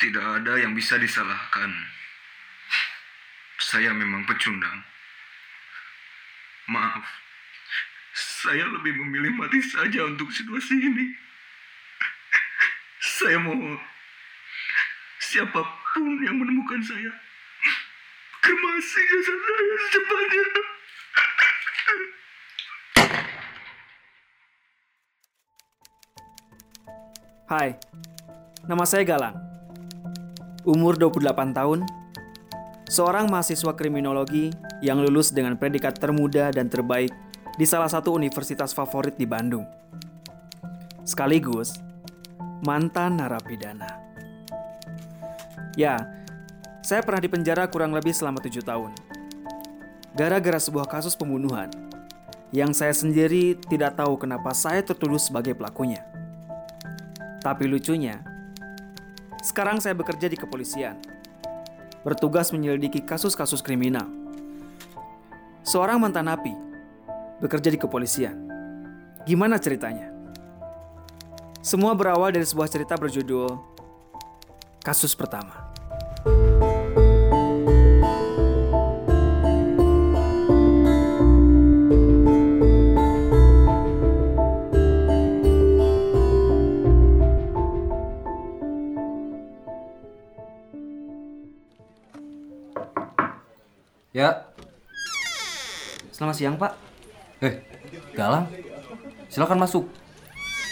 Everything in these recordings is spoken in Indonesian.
Tidak ada yang bisa disalahkan. Saya memang pecundang. Maaf, saya lebih memilih mati saja untuk situasi ini. Saya mohon, siapa pun yang menemukan saya, kremasi jasad saya secepatnya. Hai, nama saya Galang. Umur 28 tahun, seorang mahasiswa kriminologi yang lulus dengan predikat termuda dan terbaik di salah satu universitas favorit di Bandung. Sekaligus, mantan narapidana. Ya, saya pernah dipenjara kurang lebih selama tujuh tahun. Gara-gara sebuah kasus pembunuhan yang saya sendiri tidak tahu kenapa saya tertuduh sebagai pelakunya. Tapi lucunya, sekarang saya bekerja di kepolisian, bertugas menyelidiki kasus-kasus kriminal. Seorang mantan napi bekerja di kepolisian. Gimana ceritanya? Semua berawal dari sebuah cerita berjudul Kasus Pertama. Ya, Selamat siang, Pak. eh, Galang, silakan masuk.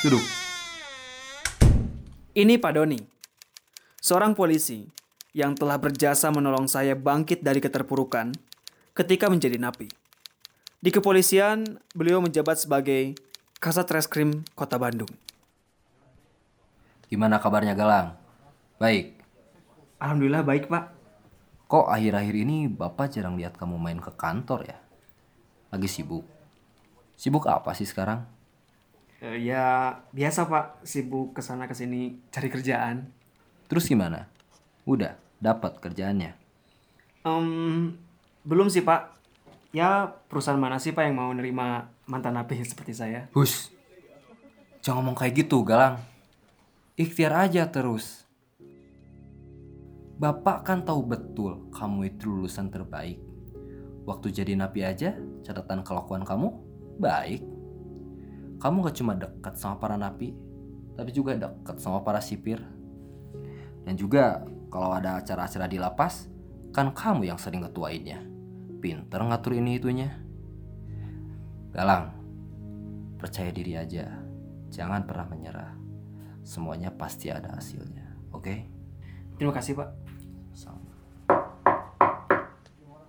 Duduk. Ini Pak Doni, seorang polisi yang telah berjasa menolong saya bangkit dari keterpurukan ketika menjadi napi. Di kepolisian, beliau menjabat sebagai Kasat Reskrim Kota Bandung. Gimana kabarnya Galang? Baik. Alhamdulillah baik, Pak. Kok akhir-akhir ini Bapak jarang lihat kamu main ke kantor ya? Lagi sibuk. Sibuk apa sih sekarang? Eh, ya, biasa, Pak. Sibuk ke sana ke sini cari kerjaan. Terus gimana? Udah dapat kerjaannya? Em, belum sih, Pak. Ya, perusahaan mana sih, Pak, yang mau nerima mantan napi seperti saya? Hus. Jangan ngomong kayak gitu, Galang. Ikhtiar aja terus. Bapak kan tahu betul kamu itu lulusan terbaik. Waktu jadi napi aja, catatan kelakuan kamu baik. Kamu gak cuma dekat sama para napi, tapi juga dekat sama para sipir. Dan juga kalau ada acara-acara di lapas, kan kamu yang sering ketuainnya. Pinter ngatur ini itunya. Galang, percaya diri aja. Jangan pernah menyerah. Semuanya pasti ada hasilnya. Oke? Terima kasih, Pak.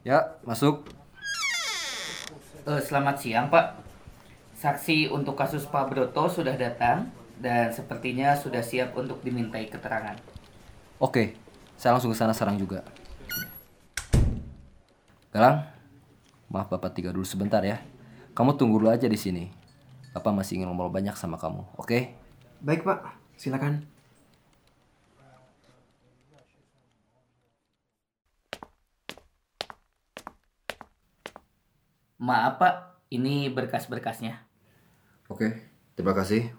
Ya, masuk. Eh, selamat siang Pak. Saksi untuk kasus Pak Broto sudah datang dan sepertinya sudah siap untuk dimintai keterangan. Oke, saya langsung ke sana sekarang juga. Galang, maaf Bapak tiga dulu sebentar ya. Kamu tunggu dulu aja di sini. Bapak masih ingin ngobrol banyak sama kamu, oke? Baik, Pak. Silakan. Maaf Pak, ini berkas-berkasnya. Oke, terima kasih.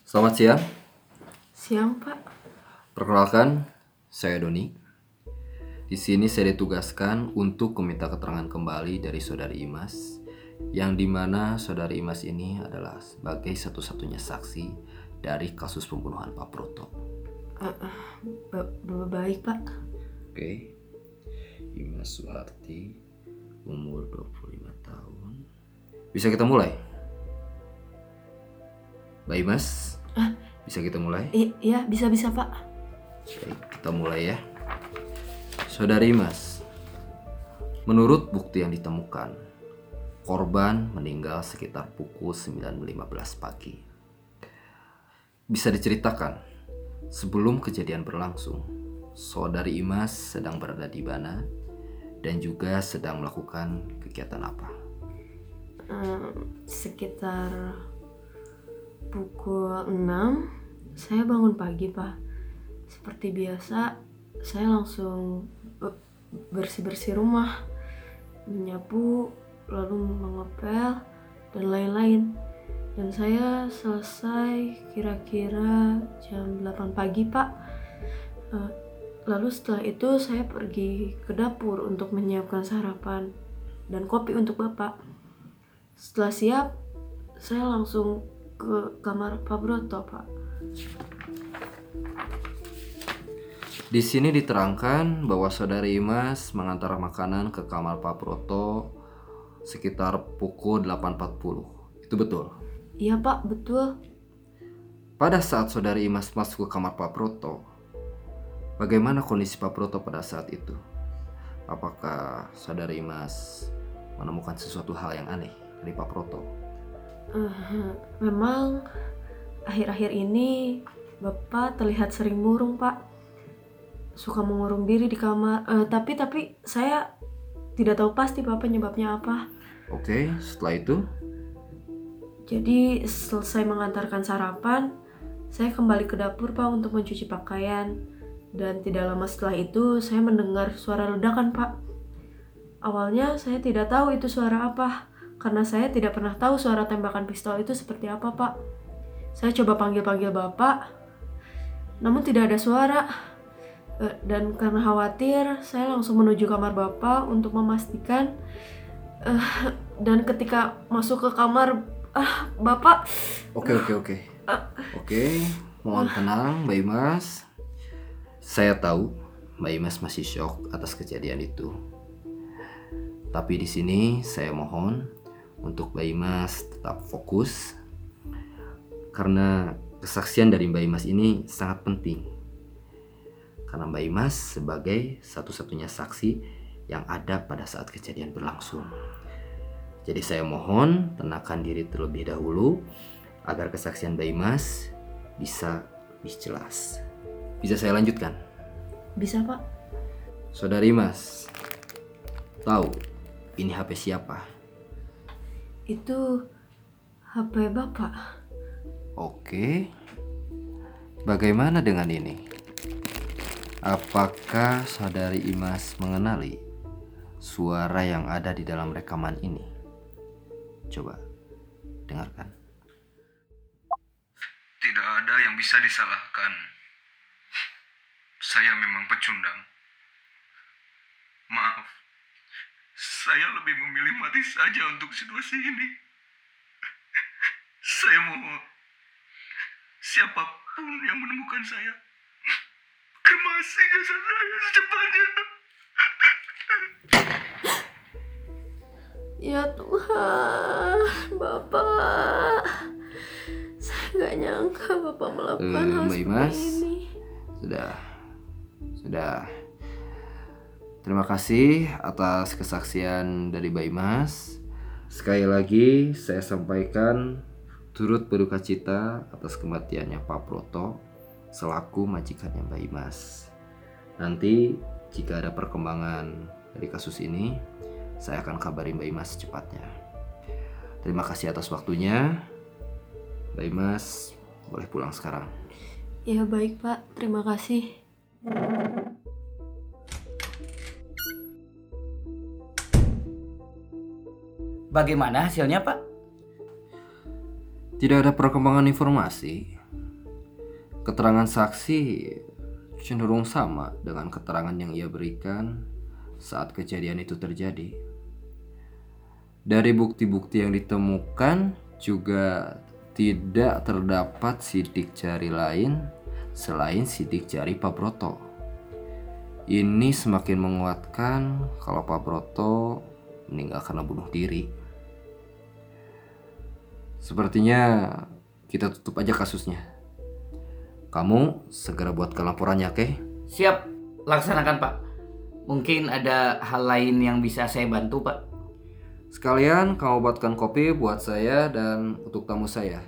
Selamat siang. Siang, Pak. Perkenalkan, saya Doni. Di sini saya ditugaskan untuk meminta keterangan kembali dari saudari Imas, yang di mana saudari Imas ini adalah sebagai satu-satunya saksi dari kasus pembunuhan Pak Proto. Ba- ba- baik, Pak. Oke, Imas Suharti, umur 25 tahun. Bisa kita mulai? Mbak Imas, bisa kita mulai? Iya, bisa-bisa, Pak. Baik, kita mulai ya. Saudari Mas, menurut bukti yang ditemukan, korban meninggal sekitar pukul 9.15 pagi. Bisa diceritakan, sebelum kejadian berlangsung, saudari Imas sedang berada di mana dan juga sedang melakukan kegiatan apa? Eh, sekitar pukul 6, saya bangun pagi, Pak. Seperti biasa, saya langsung be- bersih-bersih rumah, menyapu, lalu mengepel, dan lain-lain. Dan saya selesai kira-kira jam 8 pagi, Pak. Eh, lalu setelah itu saya pergi ke dapur untuk menyiapkan sarapan dan kopi untuk bapak. Setelah siap, saya langsung ke kamar Pak Broto, Pak. Di sini diterangkan bahwa saudari Imas mengantar makanan ke kamar Pak Proto sekitar pukul 8.40. Itu betul. Iya, Pak, betul. Pada saat saudari Imas masuk ke kamar Pak Proto, bagaimana kondisi Pak Proto pada saat itu? Apakah saudari Imas menemukan sesuatu hal yang aneh dari Pak Proto? Eh, memang akhir-akhir ini Bapak terlihat sering murung, Pak. Suka mengurung diri di kamar. Eh, tapi tapi saya tidak tahu pasti Pak penyebabnya apa. Oke, setelah itu Jadi selesai mengantarkan sarapan, saya kembali ke dapur Pak untuk mencuci pakaian. Dan tidak lama setelah itu saya mendengar suara ledakan Pak. Awalnya saya tidak tahu itu suara apa, karena saya tidak pernah tahu suara tembakan pistol itu seperti apa Pak. Saya coba panggil-panggil Bapak, namun tidak ada suara. Eh, Dan karena khawatir, saya langsung menuju kamar Bapak untuk memastikan. Eh, dan ketika masuk ke kamar, ah Bapak Oke oke oke. Oke, mohon tenang Mbak Imas. Saya tahu Mbak Imas masih shock atas kejadian itu. Tapi di sini saya mohon untuk Mbak Imas tetap fokus karena kesaksian dari Mbak Imas ini sangat penting. Karena Mbak Imas sebagai satu-satunya saksi yang ada pada saat kejadian berlangsung. Jadi saya mohon tenangkan diri terlebih dahulu agar kesaksian Mbak Imas bisa lebih jelas. Bisa saya lanjutkan? bisa Pak? Saudari Mas, tahu ini HP siapa? Itu HP Bapak. Oke. Bagaimana dengan ini? Apakah saudari Imas mengenali suara yang ada di dalam rekaman ini? Coba dengarkan. Tidak ada yang bisa disalahkan. Saya memang pecundang. Maaf. Saya lebih memilih mati saja untuk situasi ini. Saya mohon. Siapa pun yang menemukan saya. Kemasi jasad saya secepatnya. Ya Tuhan, Bapak. Saya nggak nyangka Bapak melakukan Eh, hal seperti ini. Sudah. Sudah. Terima kasih atas kesaksian dari Mbak Imas. Sekali lagi saya sampaikan turut berduka cita atas kematiannya Pak Proto selaku majikannya Mbak Imas. Nanti jika ada perkembangan dari kasus ini, saya akan kabari Mbak Imas secepatnya. Terima kasih atas waktunya. Mbak Imas boleh pulang sekarang. Ya baik Pak, terima kasih. Bagaimana hasilnya, Pak? Tidak ada perkembangan informasi. Keterangan saksi cenderung sama dengan keterangan yang ia berikan saat kejadian itu terjadi. Dari bukti-bukti yang ditemukan juga tidak terdapat sidik jari lain selain sidik jari Pak Broto. Ini semakin menguatkan kalau Pak Broto meninggal karena bunuh diri. Sepertinya kita tutup aja kasusnya. Kamu segera buatkan laporannya, oke? Siap, laksanakan, Pak. Mungkin ada hal lain yang bisa saya bantu, Pak. Sekalian kamu buatkan kopi buat saya dan untuk tamu saya.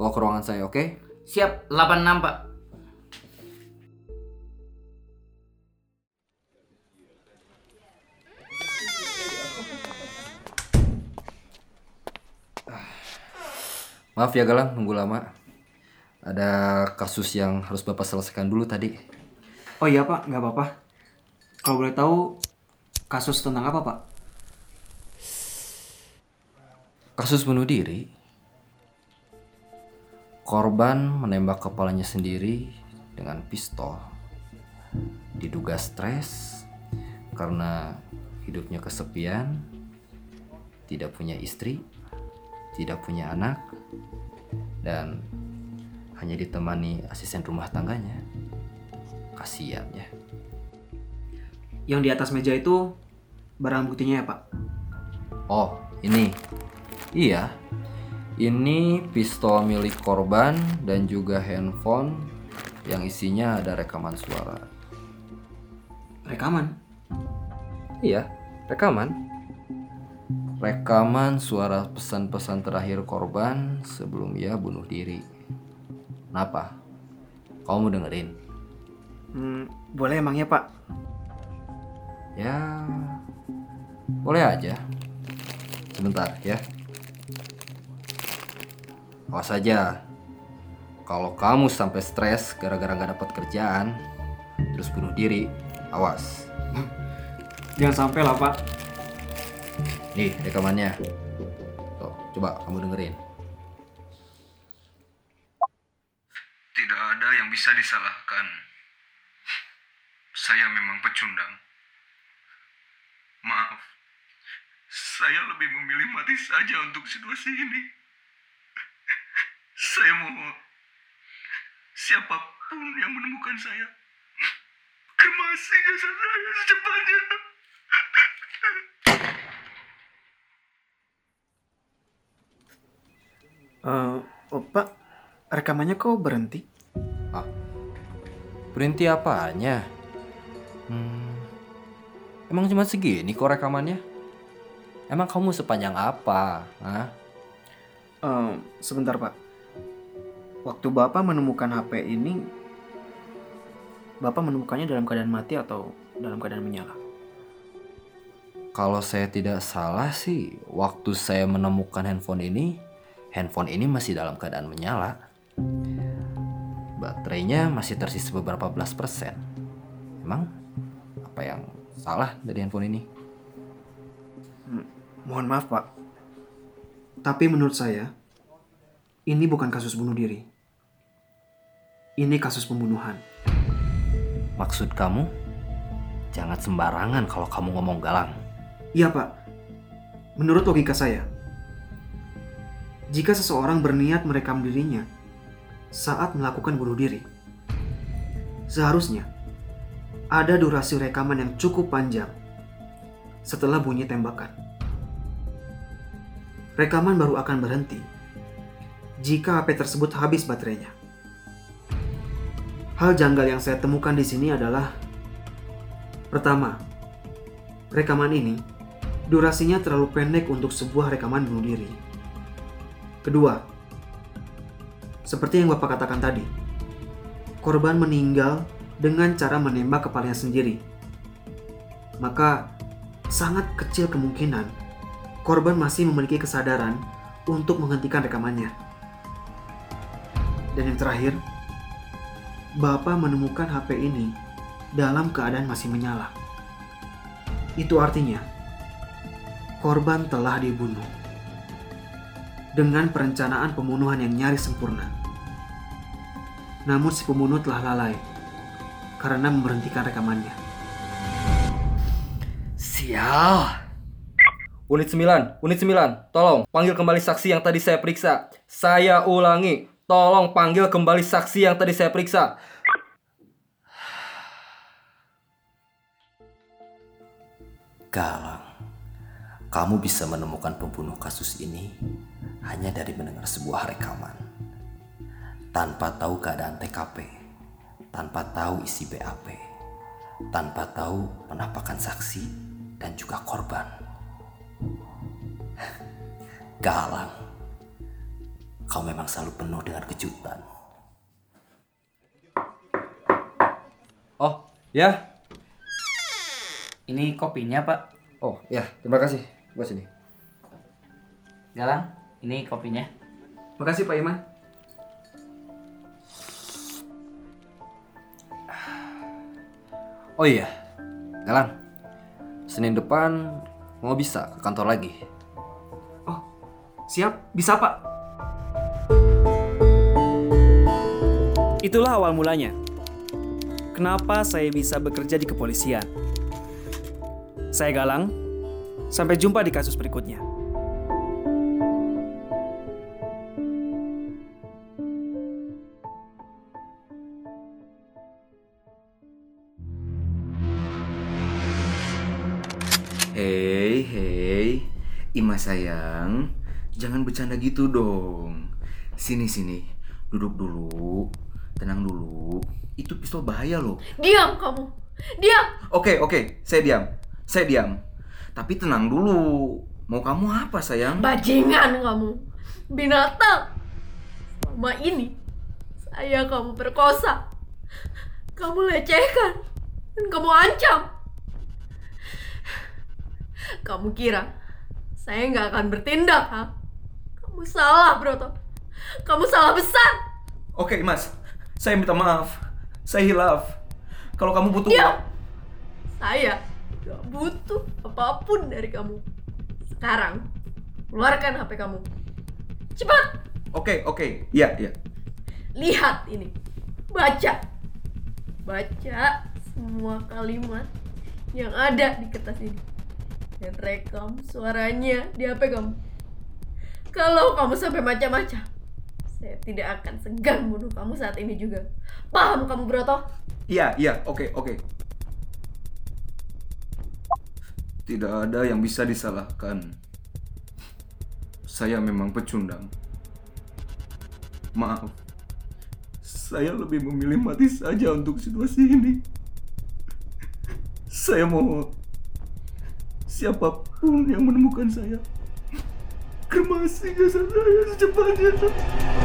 Bawa ke ruangan saya, oke? Siap, 86, Pak. Maaf ya Galang, nunggu lama. Ada kasus yang harus Bapak selesaikan dulu tadi. Oh iya pak, nggak apa-apa. Kalau boleh tahu kasus tentang apa pak? Kasus bunuh diri. Korban menembak kepalanya sendiri dengan pistol diduga stres karena hidupnya kesepian, tidak punya istri, tidak punya anak, dan hanya ditemani asisten rumah tangganya. Kasihan ya. Yang di atas meja itu barang buktinya ya Pak? Oh, ini. Iya. Ini pistol milik korban dan juga handphone yang isinya ada rekaman suara. Rekaman. Iya, rekaman. Rekaman suara pesan-pesan terakhir korban sebelum ia bunuh diri. Kenapa? Kamu mau dengerin? Hmm, boleh emangnya Pak? Ya, boleh aja. Sebentar ya. Awas aja. Kalau kamu sampai stres gara-gara gak dapat kerjaan, terus bunuh diri, awas. Jangan sampai lah Pak. Nih rekamannya. Tuh, coba kamu dengerin. Tidak ada yang bisa disalahkan. Saya memang pecundang. Maaf. Saya lebih memilih mati saja untuk situasi ini. Saya mohon. Siapa pun yang menemukan saya. Kremasi jasad saya secepatnya. Oh, Pak, rekamannya kok berhenti? Ah, berhenti apanya? Hmm, emang cuma segini kok rekamannya? Emang kamu sepanjang apa? Hah? Eh, sebentar Pak. Waktu Bapak menemukan HP ini, Bapak menemukannya dalam keadaan mati atau dalam keadaan menyala? Kalau saya tidak salah sih, waktu saya menemukan handphone ini, handphone ini masih dalam keadaan menyala. Baterainya masih tersisa beberapa belas persen. Emang apa yang salah dari handphone ini? Mohon maaf Pak. Tapi menurut saya, ini bukan kasus bunuh diri. Ini kasus pembunuhan. Maksud kamu? Jangan sembarangan kalau kamu ngomong galang. Iya Pak. Menurut logika saya, jika seseorang berniat merekam dirinya saat melakukan bunuh diri, seharusnya ada durasi rekaman yang cukup panjang setelah bunyi tembakan. Rekaman baru akan berhenti jika HP tersebut habis baterainya. Hal janggal yang saya temukan di sini adalah pertama, rekaman ini durasinya terlalu pendek untuk sebuah rekaman bunuh diri. Kedua, seperti yang Bapak katakan tadi, korban meninggal dengan cara menembak kepalanya sendiri. Maka sangat kecil kemungkinan korban masih memiliki kesadaran untuk menghentikan rekamannya. Dan yang terakhir, Bapak menemukan HP ini dalam keadaan masih menyala. Itu artinya korban telah dibunuh dengan perencanaan pembunuhan yang nyaris sempurna. Namun si pembunuh telah lalai karena memberhentikan rekamannya. Sial. Unit 9, unit 9, tolong panggil kembali saksi yang tadi saya periksa. Saya ulangi, tolong panggil kembali saksi yang tadi saya periksa. Galang, kamu bisa menemukan pembunuh kasus ini hanya dari mendengar sebuah rekaman. Tanpa tahu keadaan TKP, tanpa tahu isi BAP, tanpa tahu penampakan saksi dan juga korban. Galang, kau memang selalu penuh dengan kejutan. Oh, ya. Ini kopinya, Pak. Oh, ya. Terima kasih. Buat sini. Galang, ini kopinya. Makasih Pak Iman. Oh iya, Galang. Senin depan mau bisa ke kantor lagi. Oh, siap, bisa Pak. Itulah awal mulanya. kenapa saya bisa bekerja di kepolisian. Saya Galang, sampai jumpa di kasus berikutnya. Hei, hei, Ima sayang, jangan bercanda gitu dong. Sini sini, duduk dulu, tenang dulu. Itu pistol bahaya loh. Diam kamu. Diam. Oke oke, saya diam, saya diam. Tapi tenang dulu. Mau kamu apa sayang? Bajingan kamu. Binatang. Selama ini saya kamu perkosa. Kamu lecehkan dan kamu ancam. Kamu kira saya nggak akan bertindak, ha? Kamu salah, Broto. Kamu salah besar. Oke Mas, saya minta maaf. Saya hilaf. Kalau kamu butuh Diam. Saya gak butuh apa pun dari kamu. Sekarang, keluarkan HP kamu. Cepat, Oke oke, iya iya. lihat ini. Baca. Baca semua kalimat yang ada di kertas ini. Dan rekam suaranya di HP kamu. Kalau kamu sampai macam-macam, saya tidak akan segan bunuh kamu saat ini juga. Paham kamu, Broto? Iya, iya, oke, oke. Tidak ada yang bisa disalahkan. Saya memang pecundang. Maaf. Saya lebih memilih mati saja untuk situasi ini. Saya mau siapa pun yang menemukan saya. Kremasi jasad saya secepatnya.